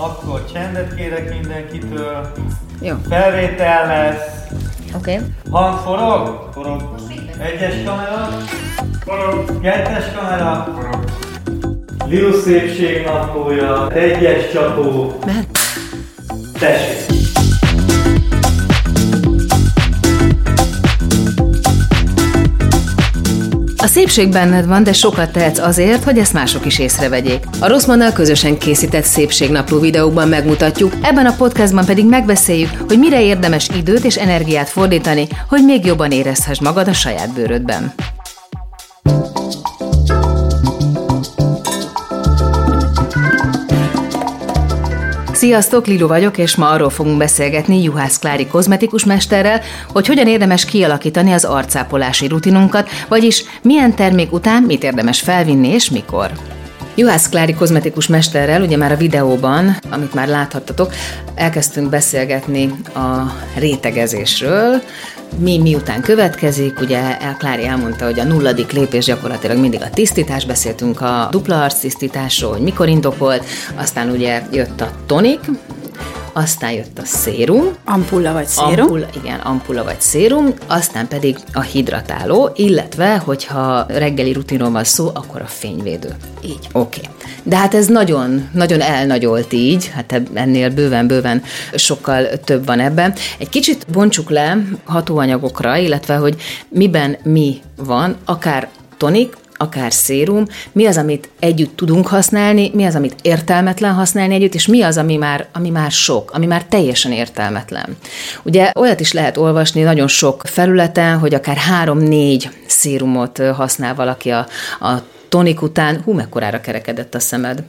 Akkor csendet kérek mindenkitől. Jó. Felvétel lesz. Oké. Okay. Hang forog? Forog. Egyes kamera? Forog. Kettes kamera? Forog. Liu szépség naplója. Egyes csapó. Mehet. Tessék. A szépség benned van, de sokat tehetsz azért, hogy ezt mások is észrevegyék. A Rosszmannal közösen készített szépségnapló videókban megmutatjuk, ebben a podcastban pedig megbeszéljük, hogy mire érdemes időt és energiát fordítani, hogy még jobban érezhess magad a saját bőrödben. Sziasztok, Lilu vagyok, és ma arról fogunk beszélgetni Juhász Klári kozmetikus mesterrel, hogy hogyan érdemes kialakítani az arcápolási rutinunkat, vagyis milyen termék után mit érdemes felvinni és mikor. Juhász Klári kozmetikus mesterrel, ugye már a videóban, amit már láthattatok, elkezdtünk beszélgetni a rétegezésről, mi miután következik, ugye El Klári elmondta, hogy a nulladik lépés gyakorlatilag mindig a tisztítás, beszéltünk a dupla arc tisztításról, hogy mikor indokolt, aztán ugye jött a tonik, aztán jött a szérum. Ampulla vagy szérum. Ampulla, igen, ampulla vagy szérum, aztán pedig a hidratáló, illetve, hogyha reggeli rutinról van szó, akkor a fényvédő. Így. Oké. Okay. De hát ez nagyon, nagyon elnagyolt így, hát ennél bőven-bőven sokkal több van ebben. Egy kicsit bontsuk le hatóanyagokra, illetve, hogy miben mi van, akár tonik, akár szérum, mi az, amit együtt tudunk használni, mi az, amit értelmetlen használni együtt, és mi az, ami már, ami már sok, ami már teljesen értelmetlen. Ugye olyat is lehet olvasni nagyon sok felületen, hogy akár három-négy szérumot használ valaki a, a tonik után. Hú, mekkorára kerekedett a szemed.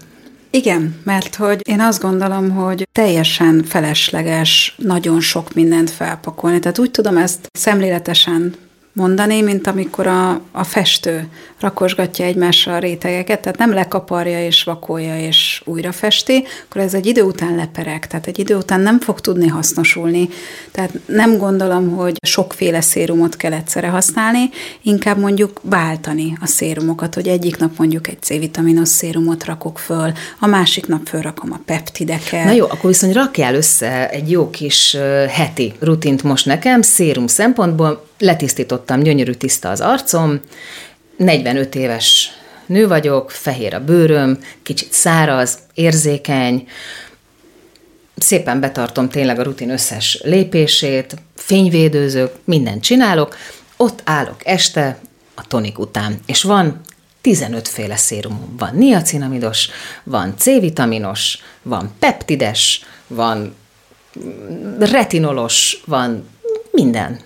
Igen, mert hogy én azt gondolom, hogy teljesen felesleges nagyon sok mindent felpakolni. Tehát úgy tudom ezt szemléletesen mondani, mint amikor a, a festő rakosgatja egymásra a rétegeket, tehát nem lekaparja és vakolja és újra festi, akkor ez egy idő után lepereg, tehát egy idő után nem fog tudni hasznosulni. Tehát nem gondolom, hogy sokféle szérumot kell egyszerre használni, inkább mondjuk váltani a szérumokat, hogy egyik nap mondjuk egy C-vitaminos szérumot rakok föl, a másik nap fölrakom a peptideket. Na jó, akkor viszont rakjál össze egy jó kis heti rutint most nekem, szérum szempontból, letisztítottam, gyönyörű tiszta az arcom, 45 éves nő vagyok, fehér a bőröm, kicsit száraz, érzékeny, szépen betartom tényleg a rutin összes lépését, fényvédőzök, mindent csinálok, ott állok este a tonik után, és van 15 féle szérumom. Van niacinamidos, van C-vitaminos, van peptides, van retinolos, van minden.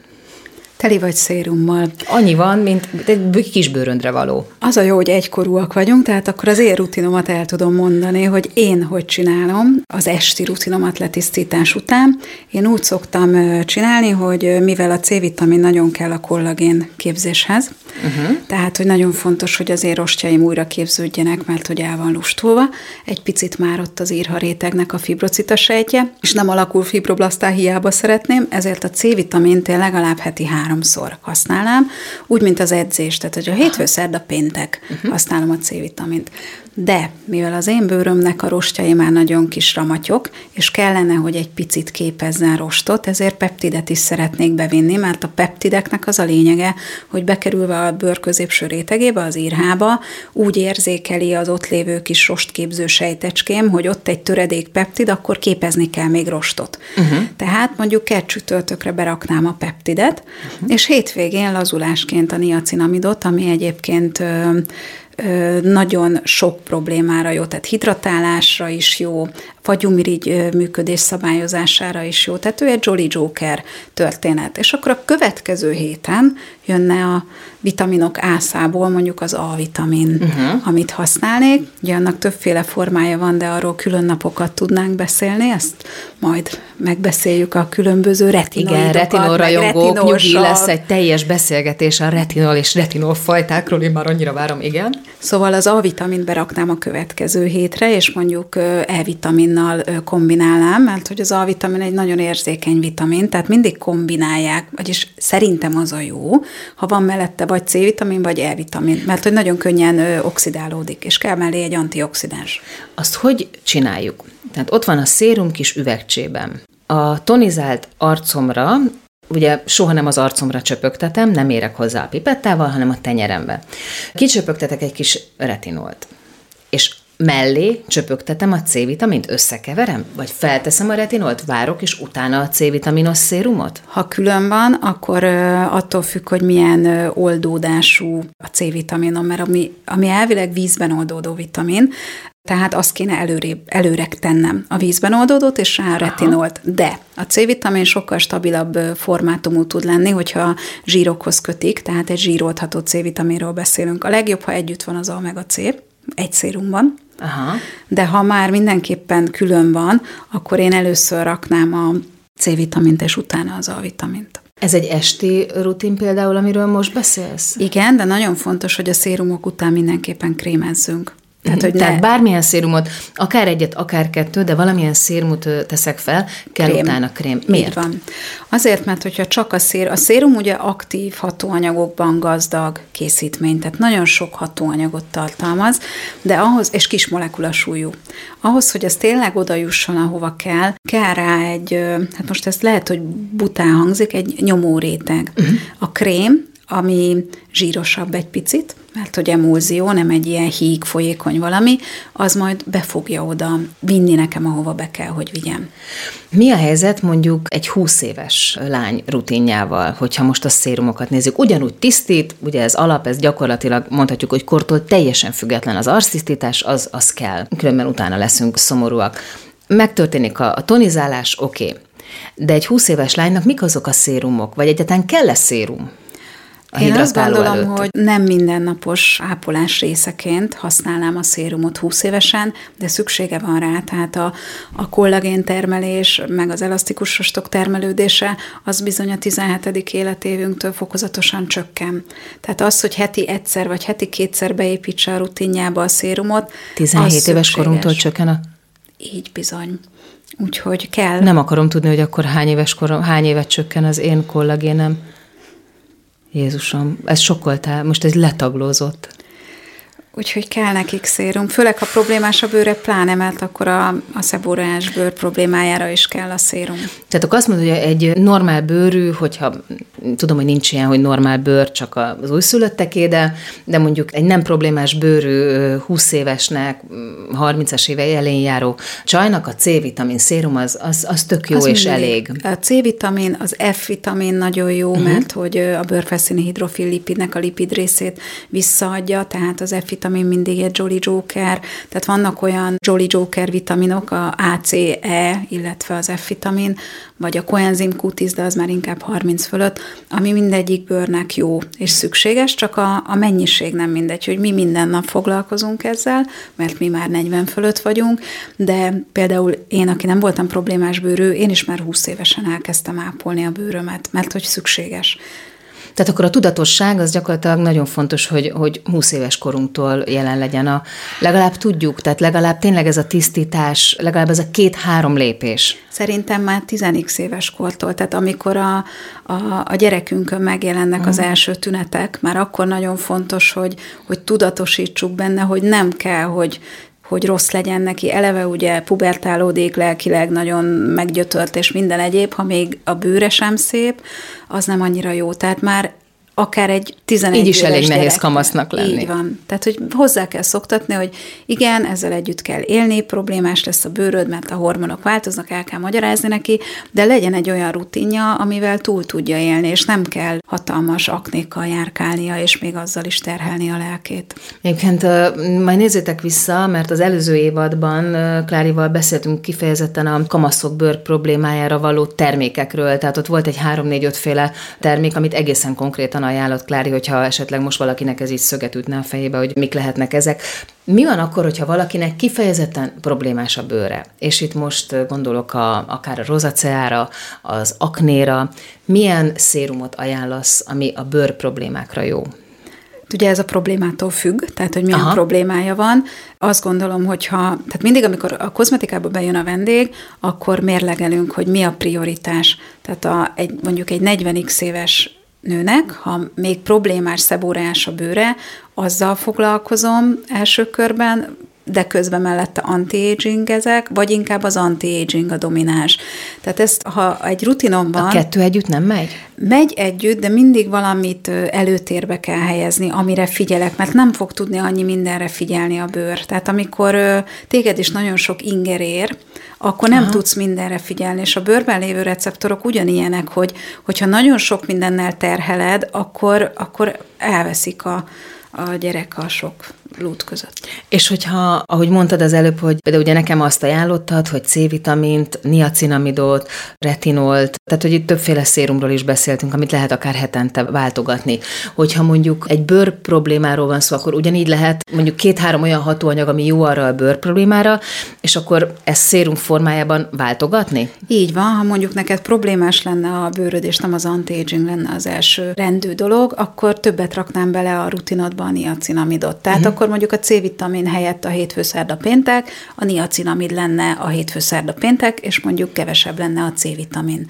Teli vagy szérummal. Annyi van, mint egy kis bőröndre való. Az a jó, hogy egykorúak vagyunk, tehát akkor az én rutinomat el tudom mondani, hogy én hogy csinálom az esti rutinomat letisztítás után. Én úgy szoktam csinálni, hogy mivel a C-vitamin nagyon kell a kollagén képzéshez, uh-huh. tehát, hogy nagyon fontos, hogy az én rostjaim újra képződjenek, mert hogy el van lustulva. Egy picit már ott az írha rétegnek a fibrocita sejtje, és nem alakul fibroblasztá, hiába szeretném, ezért a C-vitamint én legalább heti három háromszor használnám, úgy, mint az edzés, tehát hogy a hétfő, szerda, péntek uh-huh. használom a C-vitamint. De mivel az én bőrömnek a rostjai már nagyon kis ramatyok, és kellene, hogy egy picit képezzen rostot, ezért peptidet is szeretnék bevinni, mert a peptideknek az a lényege, hogy bekerülve a bőr középső rétegébe, az írhába, úgy érzékeli az ott lévő kis rostképző sejtecském, hogy ott egy töredék peptid, akkor képezni kell még rostot. Uh-huh. Tehát mondjuk két csütörtökre beraknám a peptidet, uh-huh. és hétvégén lazulásként a niacinamidot, ami egyébként nagyon sok problémára jó, tehát hidratálásra is jó, fagyumirigy működés szabályozására is jó. Tehát ő egy Jolly Joker történet. És akkor a következő héten jönne a vitaminok ászából mondjuk az A-vitamin, uh-huh. amit használnék. Ugye annak többféle formája van, de arról külön napokat tudnánk beszélni, ezt majd megbeszéljük a különböző retinolidokat. Igen, retinol rajongók, nyugi lesz egy teljes beszélgetés a retinol és retinol fajtákról, én már annyira várom, igen. Szóval az A-vitamint beraknám a következő hétre, és mondjuk E-vitaminnal kombinálnám, mert hogy az A-vitamin egy nagyon érzékeny vitamin, tehát mindig kombinálják, vagyis szerintem az a jó, ha van mellette vagy C-vitamin, vagy E-vitamin, mert hogy nagyon könnyen oxidálódik, és kell mellé egy antioxidáns. Azt hogy csináljuk? Tehát ott van a szérum kis üvegcsében. A tonizált arcomra Ugye soha nem az arcomra csöpögtetem, nem érek hozzá a pipettával, hanem a tenyerembe. Kicsöpögtetek egy kis retinolt. És mellé csöpögtetem a C-vitamint, összekeverem? Vagy felteszem a retinolt, várok, és utána a C-vitaminos szérumot? Ha külön van, akkor attól függ, hogy milyen oldódású a C-vitaminom, mert ami, ami elvileg vízben oldódó vitamin, tehát azt kéne előrébb, előreg tennem a vízben oldódott, és rá a retinolt. De a C-vitamin sokkal stabilabb formátumú tud lenni, hogyha zsírokhoz kötik, tehát egy zsíroldható C-vitaminról beszélünk. A legjobb, ha együtt van az omega C, egy szérumban, Aha. de ha már mindenképpen külön van, akkor én először raknám a C-vitamint, és utána az A-vitamint. Ez egy esti rutin például, amiről most beszélsz? Igen, de nagyon fontos, hogy a szérumok után mindenképpen krémezzünk. Tehát, hogy Tehát ne... bármilyen szérumot, akár egyet, akár kettő, de valamilyen szérumot teszek fel, kell krém. utána krém. Miért? Így van. Azért, mert hogyha csak a szér, a szérum ugye aktív hatóanyagokban gazdag készítmény, tehát nagyon sok hatóanyagot tartalmaz, de ahhoz, és kis molekulasúlyú. Ahhoz, hogy ez tényleg oda jusson, ahova kell, kell rá egy, hát most ezt lehet, hogy bután hangzik, egy nyomóréteg. Uh-huh. A krém, ami zsírosabb egy picit, mert hogy emulzió, nem egy ilyen híg, folyékony valami, az majd be fogja oda vinni nekem, ahova be kell, hogy vigyem. Mi a helyzet mondjuk egy 20 éves lány rutinjával, hogyha most a szérumokat nézzük? Ugyanúgy tisztít, ugye ez alap, ez gyakorlatilag mondhatjuk, hogy kortól teljesen független az arctisztítás, az, az kell. Különben utána leszünk szomorúak. Megtörténik a, a tonizálás, oké. Okay. De egy 20 éves lánynak mik azok a szérumok? Vagy egyáltalán kell-e szérum? A Én azt gondolom, előtt. hogy nem mindennapos ápolás részeként használnám a szérumot 20 évesen, de szüksége van rá, tehát a, a kollagén termelés, meg az elasztikus rostok termelődése, az bizony a 17. életévünktől fokozatosan csökken. Tehát az, hogy heti egyszer vagy heti kétszer beépítse a rutinjába a szérumot, 17 éves korunktól csökken a... Így bizony. Úgyhogy kell. Nem akarom tudni, hogy akkor hány éves korom, hány évet csökken az én kollagénem. Jézusom, ez sokkoltál, most ez letaglózott. Úgyhogy kell nekik szérum. Főleg, ha problémás a bőre, pláne, mert akkor a, a szeborás bőr problémájára is kell a szérum. Tehát akkor azt mondod, hogy egy normál bőrű, hogyha tudom, hogy nincs ilyen, hogy normál bőr, csak az újszülötteké, de, de mondjuk egy nem problémás bőrű 20 évesnek, 30-as éve elén járó csajnak a C-vitamin szérum az, az, az tök jó az és mindig. elég. A C-vitamin, az F-vitamin nagyon jó, uh-huh. mert hogy a bőrfelszíni hidrofil lipidnek a lipid részét visszaadja, tehát az F vitamin mindig egy Jolly Joker, tehát vannak olyan Jolly Joker vitaminok, a A, C, E, illetve az F-vitamin, vagy a coenzim Q10, de az már inkább 30 fölött, ami mindegyik bőrnek jó és szükséges, csak a, a mennyiség nem mindegy, hogy mi minden nap foglalkozunk ezzel, mert mi már 40 fölött vagyunk, de például én, aki nem voltam problémás bőrű, én is már 20 évesen elkezdtem ápolni a bőrömet, mert hogy szükséges. Tehát akkor a tudatosság az gyakorlatilag nagyon fontos, hogy, hogy 20 éves korunktól jelen legyen a, legalább tudjuk, tehát legalább tényleg ez a tisztítás, legalább ez a két-három lépés. Szerintem már 10 éves kortól, tehát amikor a, a, a gyerekünkön megjelennek az mhm. első tünetek, már akkor nagyon fontos, hogy, hogy tudatosítsuk benne, hogy nem kell, hogy hogy rossz legyen neki. Eleve ugye pubertálódik, lelkileg nagyon meggyötölt, és minden egyéb, ha még a bőre sem szép, az nem annyira jó. Tehát már akár egy 11 Így is elég nehéz gyerek. kamasznak lenni. Így van. Tehát, hogy hozzá kell szoktatni, hogy igen, ezzel együtt kell élni, problémás lesz a bőröd, mert a hormonok változnak, el kell magyarázni neki, de legyen egy olyan rutinja, amivel túl tudja élni, és nem kell hatalmas aknékkal járkálnia, és még azzal is terhelni a lelkét. Egyébként majd nézzétek vissza, mert az előző évadban Klárival beszéltünk kifejezetten a kamaszok bőr problémájára való termékekről, tehát ott volt egy három-négy-öt féle termék, amit egészen konkrétan ajánlott, Klári, hogyha esetleg most valakinek ez így szöget ütne a fejébe, hogy mik lehetnek ezek. Mi van akkor, hogyha valakinek kifejezetten problémás a bőre? És itt most gondolok a, akár a rozaceára, az aknéra. Milyen szérumot ajánlasz, ami a bőr problémákra jó? Ugye ez a problémától függ, tehát hogy milyen Aha. problémája van. Azt gondolom, hogyha, tehát mindig, amikor a kozmetikába bejön a vendég, akkor mérlegelünk, hogy mi a prioritás. Tehát a, egy, mondjuk egy 40x éves nőnek, ha még problémás szebórás a bőre, azzal foglalkozom első körben, de közben mellette anti-aging ezek, vagy inkább az anti-aging a domináns. Tehát ezt, ha egy rutinom van... A kettő együtt nem megy? Megy együtt, de mindig valamit előtérbe kell helyezni, amire figyelek, mert nem fog tudni annyi mindenre figyelni a bőr. Tehát amikor téged is nagyon sok inger ér, akkor nem Aha. tudsz mindenre figyelni, és a bőrben lévő receptorok ugyanilyenek, hogy hogyha nagyon sok mindennel terheled, akkor, akkor elveszik a, a gyerek a sok lút között. És hogyha, ahogy mondtad az előbb, hogy például ugye nekem azt ajánlottad, hogy C-vitamint, niacinamidot, retinolt, tehát hogy itt többféle szérumról is beszéltünk, amit lehet akár hetente váltogatni. Hogyha mondjuk egy bőr problémáról van szó, akkor ugyanígy lehet mondjuk két-három olyan hatóanyag, ami jó arra a bőr problémára, és akkor ezt szérum formájában váltogatni? Így van, ha mondjuk neked problémás lenne a bőröd, és nem az anti-aging lenne az első rendű dolog, akkor többet raknám bele a rutinodba a niacinamidot. Tehát uh-huh. akkor akkor mondjuk a C-vitamin helyett a hétfőszerda péntek, a niacinamid lenne a hétfőszerda péntek, és mondjuk kevesebb lenne a C-vitamin.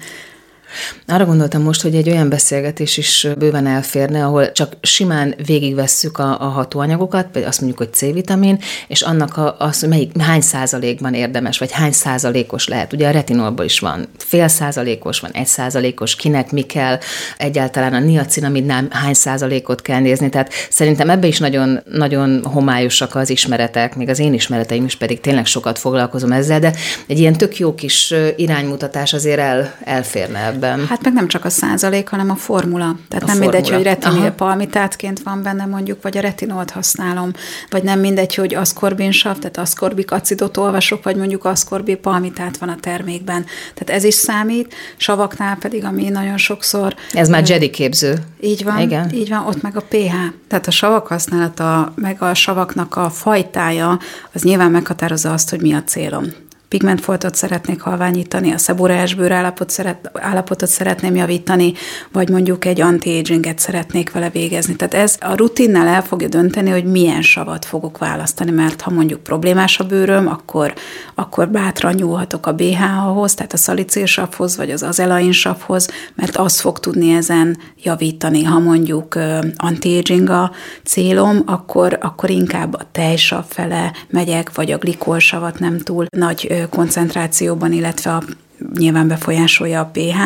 Arra gondoltam most, hogy egy olyan beszélgetés is bőven elférne, ahol csak simán végigvesszük a, a hatóanyagokat, vagy azt mondjuk, hogy C-vitamin, és annak a, az, hogy melyik, hány százalékban érdemes, vagy hány százalékos lehet. Ugye a retinolból is van fél százalékos, van egy százalékos, kinek mi kell, egyáltalán a niacinamidnál hány százalékot kell nézni. Tehát szerintem ebbe is nagyon, nagyon homályosak az ismeretek, még az én ismereteim is pedig tényleg sokat foglalkozom ezzel, de egy ilyen tök jó kis iránymutatás azért el, elférne ebbe ebben. Hát meg nem csak a százalék, hanem a formula. Tehát a nem formula. mindegy, hogy retinil palmitátként van benne mondjuk, vagy a retinolt használom, vagy nem mindegy, hogy aszkorbinsav, tehát aszkorbik acidot olvasok, vagy mondjuk aszkorbi palmitát van a termékben. Tehát ez is számít, savaknál pedig, ami nagyon sokszor... Ez már Jedi képző. Így van, Igen. így van, ott meg a pH. Tehát a savak használata, meg a savaknak a fajtája, az nyilván meghatározza azt, hogy mi a célom pigmentfoltot szeretnék halványítani, a szeborás bőrállapot szeret, állapotot szeretném javítani, vagy mondjuk egy anti-aginget szeretnék vele végezni. Tehát ez a rutinnál el fogja dönteni, hogy milyen savat fogok választani, mert ha mondjuk problémás a bőröm, akkor, akkor bátran nyúlhatok a BH-hoz, tehát a szalicélsavhoz, vagy az azelain-savhoz, mert az fog tudni ezen javítani. Ha mondjuk anti-aging a célom, akkor, akkor inkább a tejsav fele megyek, vagy a glikolsavat nem túl nagy koncentrációban, illetve a nyilván befolyásolja a pH,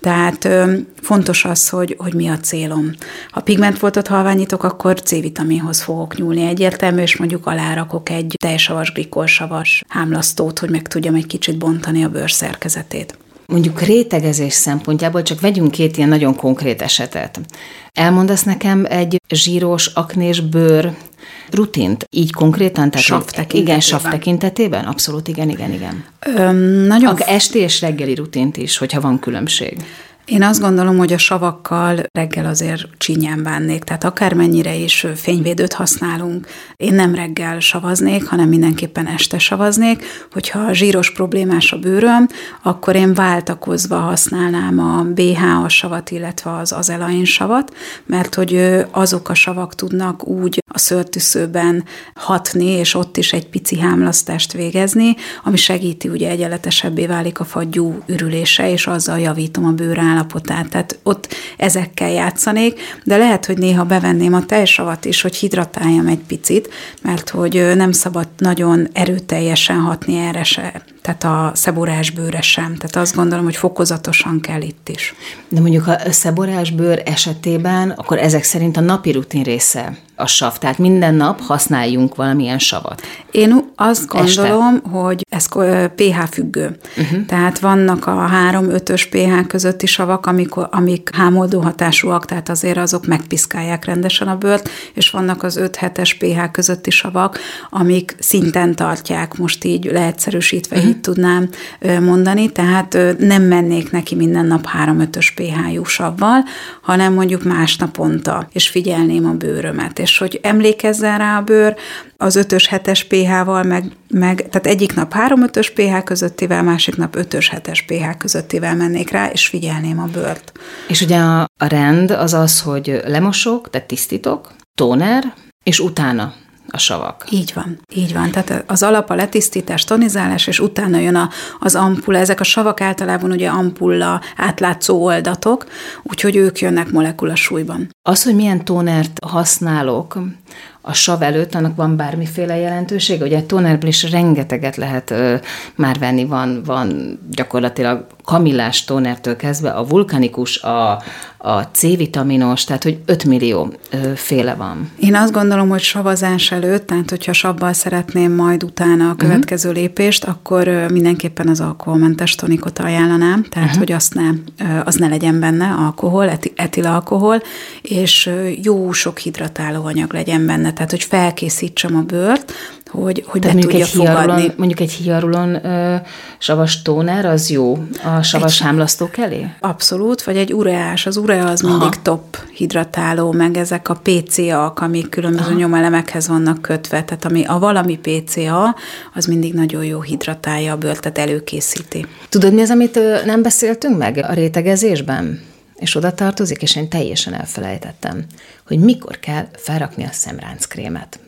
tehát ö, fontos az, hogy, hogy mi a célom. Ha pigmentfoltot halványítok, akkor C-vitaminhoz fogok nyúlni egyértelmű, és mondjuk alárakok egy tejsavas, glikolsavas hámlasztót, hogy meg tudjam egy kicsit bontani a bőr szerkezetét. Mondjuk rétegezés szempontjából csak vegyünk két ilyen nagyon konkrét esetet. Elmondasz nekem egy zsíros, aknés bőr rutint, így konkrétan? Tehát sav tekintetében. Igen, sav tekintetében? Abszolút, igen, igen, igen. Öm, nagyon... Ak- esti és reggeli rutint is, hogyha van különbség. Én azt gondolom, hogy a savakkal reggel azért csinyán bánnék, tehát akármennyire is fényvédőt használunk, én nem reggel savaznék, hanem mindenképpen este savaznék. Hogyha zsíros problémás a bőröm, akkor én váltakozva használnám a BHA savat, illetve az azelain savat, mert hogy azok a savak tudnak úgy a szőrtűszőben hatni, és ott is egy pici hámlasztást végezni, ami segíti, ugye egyenletesebbé válik a fagyú ürülése, és azzal javítom a bőr állapotát. Tehát ott ezekkel játszanék, de lehet, hogy néha bevenném a tejsavat is, hogy hidratáljam egy picit, mert hogy nem szabad nagyon erőteljesen hatni erre se, tehát a szeborás bőre sem. Tehát azt gondolom, hogy fokozatosan kell itt is. De mondjuk a szeborás bőr esetében, akkor ezek szerint a napi rutin része a sav, tehát minden nap használjunk valamilyen savat. Én azt gondolom, Este. hogy ez pH függő. Uh-huh. Tehát vannak a 3-5-ös pH közötti savak, amik, amik hámoldó hatásúak, tehát azért azok megpiszkálják rendesen a bőrt, és vannak az 5-7-es pH közötti savak, amik szinten tartják, most így leegyszerűsítve uh-huh. így tudnám mondani, tehát nem mennék neki minden nap 3-5-ös pH-jú savval, hanem mondjuk másnaponta, és figyelném a bőrömet, és hogy emlékezzen rá a bőr, az 5-ös, 7-es pH-val, meg, meg, tehát egyik nap 3-5-ös pH közöttivel, másik nap 5-ös, 7-es pH közöttivel mennék rá, és figyelném a bőrt. És ugye a rend az az, hogy lemosok, tehát tisztítok, tóner, és utána a savak. Így van, így van. Tehát az alap a letisztítás, tonizálás, és utána jön a, az ampulla. Ezek a savak általában ugye ampulla átlátszó oldatok, úgyhogy ők jönnek molekula súlyban. Az, hogy milyen tónert használok, a sav előtt annak van bármiféle jelentősége? Ugye tónerből is rengeteget lehet ö, már venni, van, van gyakorlatilag kamillás tónertől kezdve a vulkanikus, a, a C-vitaminos, tehát hogy 5 millió ö, féle van. Én azt gondolom, hogy savazás előtt, tehát hogyha sabbal szeretném majd utána a következő uh-huh. lépést, akkor ö, mindenképpen az alkoholmentes tonikot ajánlanám, tehát uh-huh. hogy azt ne, ö, az ne legyen benne alkohol, eti, etilalkohol, és ö, jó sok hidratáló anyag legyen benne, tehát hogy felkészítsem a bőrt, hogy, hogy be tudja egy fogadni. Hiarulon, mondjuk egy hiarulon ö, savas tóner, az jó a savas egy, hámlasztók elé? Abszolút, vagy egy ureás. Az urea az Aha. mindig top hidratáló, meg ezek a PCA-k, amik különböző Aha. nyomelemekhez vannak kötve, tehát ami a valami PCA, az mindig nagyon jó hidratálja a bőrt, tehát előkészíti. Tudod, mi az, amit nem beszéltünk meg a rétegezésben? és oda tartozik, és én teljesen elfelejtettem, hogy mikor kell felrakni a szemránckrémet.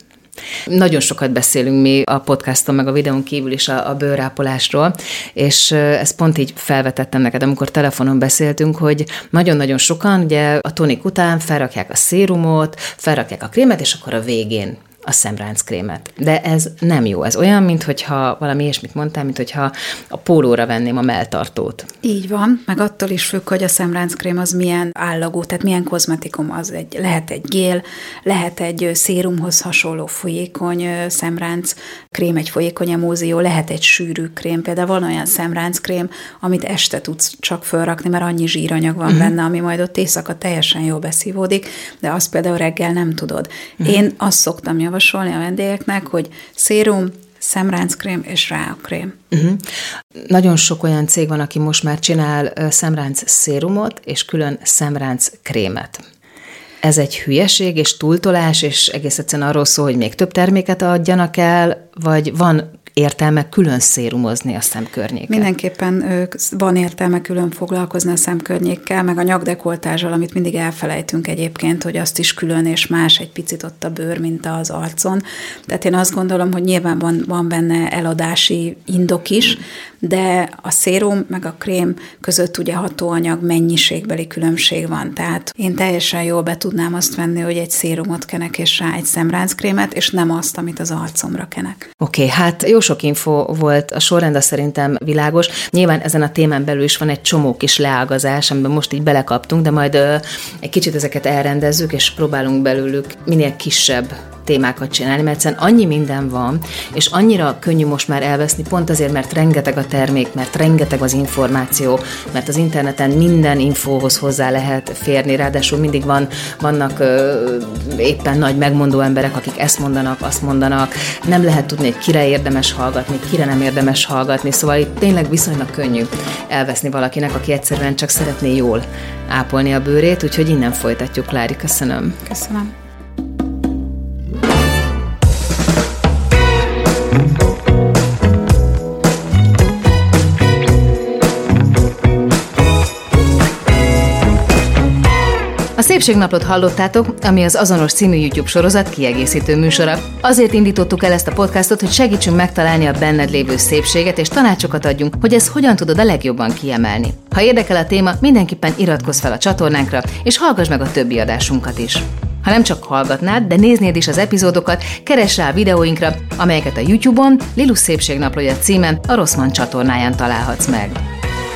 Nagyon sokat beszélünk mi a podcaston, meg a videón kívül is a, a bőrápolásról, és ezt pont így felvetettem neked, amikor telefonon beszéltünk, hogy nagyon-nagyon sokan ugye a tonik után felrakják a szérumot, felrakják a krémet, és akkor a végén a szemránckrémet. De ez nem jó. Ez olyan, mintha valami ilyesmit mondtál, mintha a pólóra venném a melltartót. Így van, meg attól is függ, hogy a szemránckrém az milyen állagú, tehát milyen kozmetikum az. Egy, lehet egy gél, lehet egy szérumhoz hasonló folyékony szemránc krém, egy folyékony emózió, lehet egy sűrű krém. Például van olyan szemránckrém, amit este tudsz csak fölrakni, mert annyi zsíranyag van uh-huh. benne, ami majd ott éjszaka teljesen jól beszívódik, de azt például reggel nem tudod. Uh-huh. Én azt szoktam javasolni a vendégeknek, hogy szérum, szemránckrém és ráakrém. Uh-huh. Nagyon sok olyan cég van, aki most már csinál szemránc szérumot és külön szemránc krémet. Ez egy hülyeség és túltolás, és egész egyszerűen arról szól, hogy még több terméket adjanak el, vagy van értelme külön szérumozni a szemkörnyéket? Mindenképpen van értelme külön foglalkozni a szemkörnyékkel, meg a nyakdekoltázsal, amit mindig elfelejtünk egyébként, hogy azt is külön és más egy picit ott a bőr, mint az arcon. Tehát én azt gondolom, hogy nyilván van, van benne eladási indok is, de a szérum meg a krém között ugye hatóanyag mennyiségbeli különbség van. Tehát én teljesen jól be tudnám azt venni, hogy egy szérumot kenek és rá egy szemránckrémet, és nem azt, amit az arcomra kenek. Oké, okay, hát jó sok info volt, a sorrend szerintem világos. Nyilván ezen a témán belül is van egy csomó kis leágazás, amiben most így belekaptunk, de majd egy kicsit ezeket elrendezzük, és próbálunk belőlük minél kisebb témákat csinálni, mert egyszerűen annyi minden van, és annyira könnyű most már elveszni, pont azért, mert rengeteg a termék, mert rengeteg az információ, mert az interneten minden infóhoz hozzá lehet férni, ráadásul mindig van, vannak ö, éppen nagy megmondó emberek, akik ezt mondanak, azt mondanak, nem lehet tudni, hogy kire érdemes hallgatni, kire nem érdemes hallgatni, szóval itt tényleg viszonylag könnyű elveszni valakinek, aki egyszerűen csak szeretné jól ápolni a bőrét, úgyhogy innen folytatjuk, Klári, köszönöm. Köszönöm. A Szépségnaplót hallottátok, ami az azonos című YouTube sorozat kiegészítő műsora. Azért indítottuk el ezt a podcastot, hogy segítsünk megtalálni a benned lévő szépséget, és tanácsokat adjunk, hogy ezt hogyan tudod a legjobban kiemelni. Ha érdekel a téma, mindenképpen iratkozz fel a csatornánkra, és hallgass meg a többi adásunkat is. Ha nem csak hallgatnád, de néznéd is az epizódokat, keress rá a videóinkra, amelyeket a YouTube-on Lilus Szépségnaplója címen a Rosszman csatornáján találhatsz meg.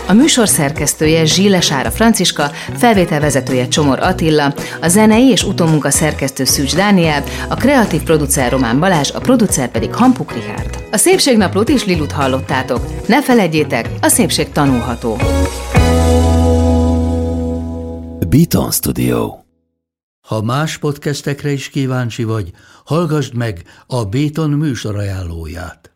A műsor szerkesztője Zsíle Sára Franciska, felvételvezetője Csomor Attila, a zenei és utómunka szerkesztő Szűcs Dániel, a kreatív producer Román Balázs, a producer pedig Hampuk Richard. A Szépségnaplót is Lilut hallottátok. Ne felejtjétek, a szépség tanulható. Beaton Studio Ha más podcastekre is kíváncsi vagy, hallgassd meg a Béton műsor ajánlóját.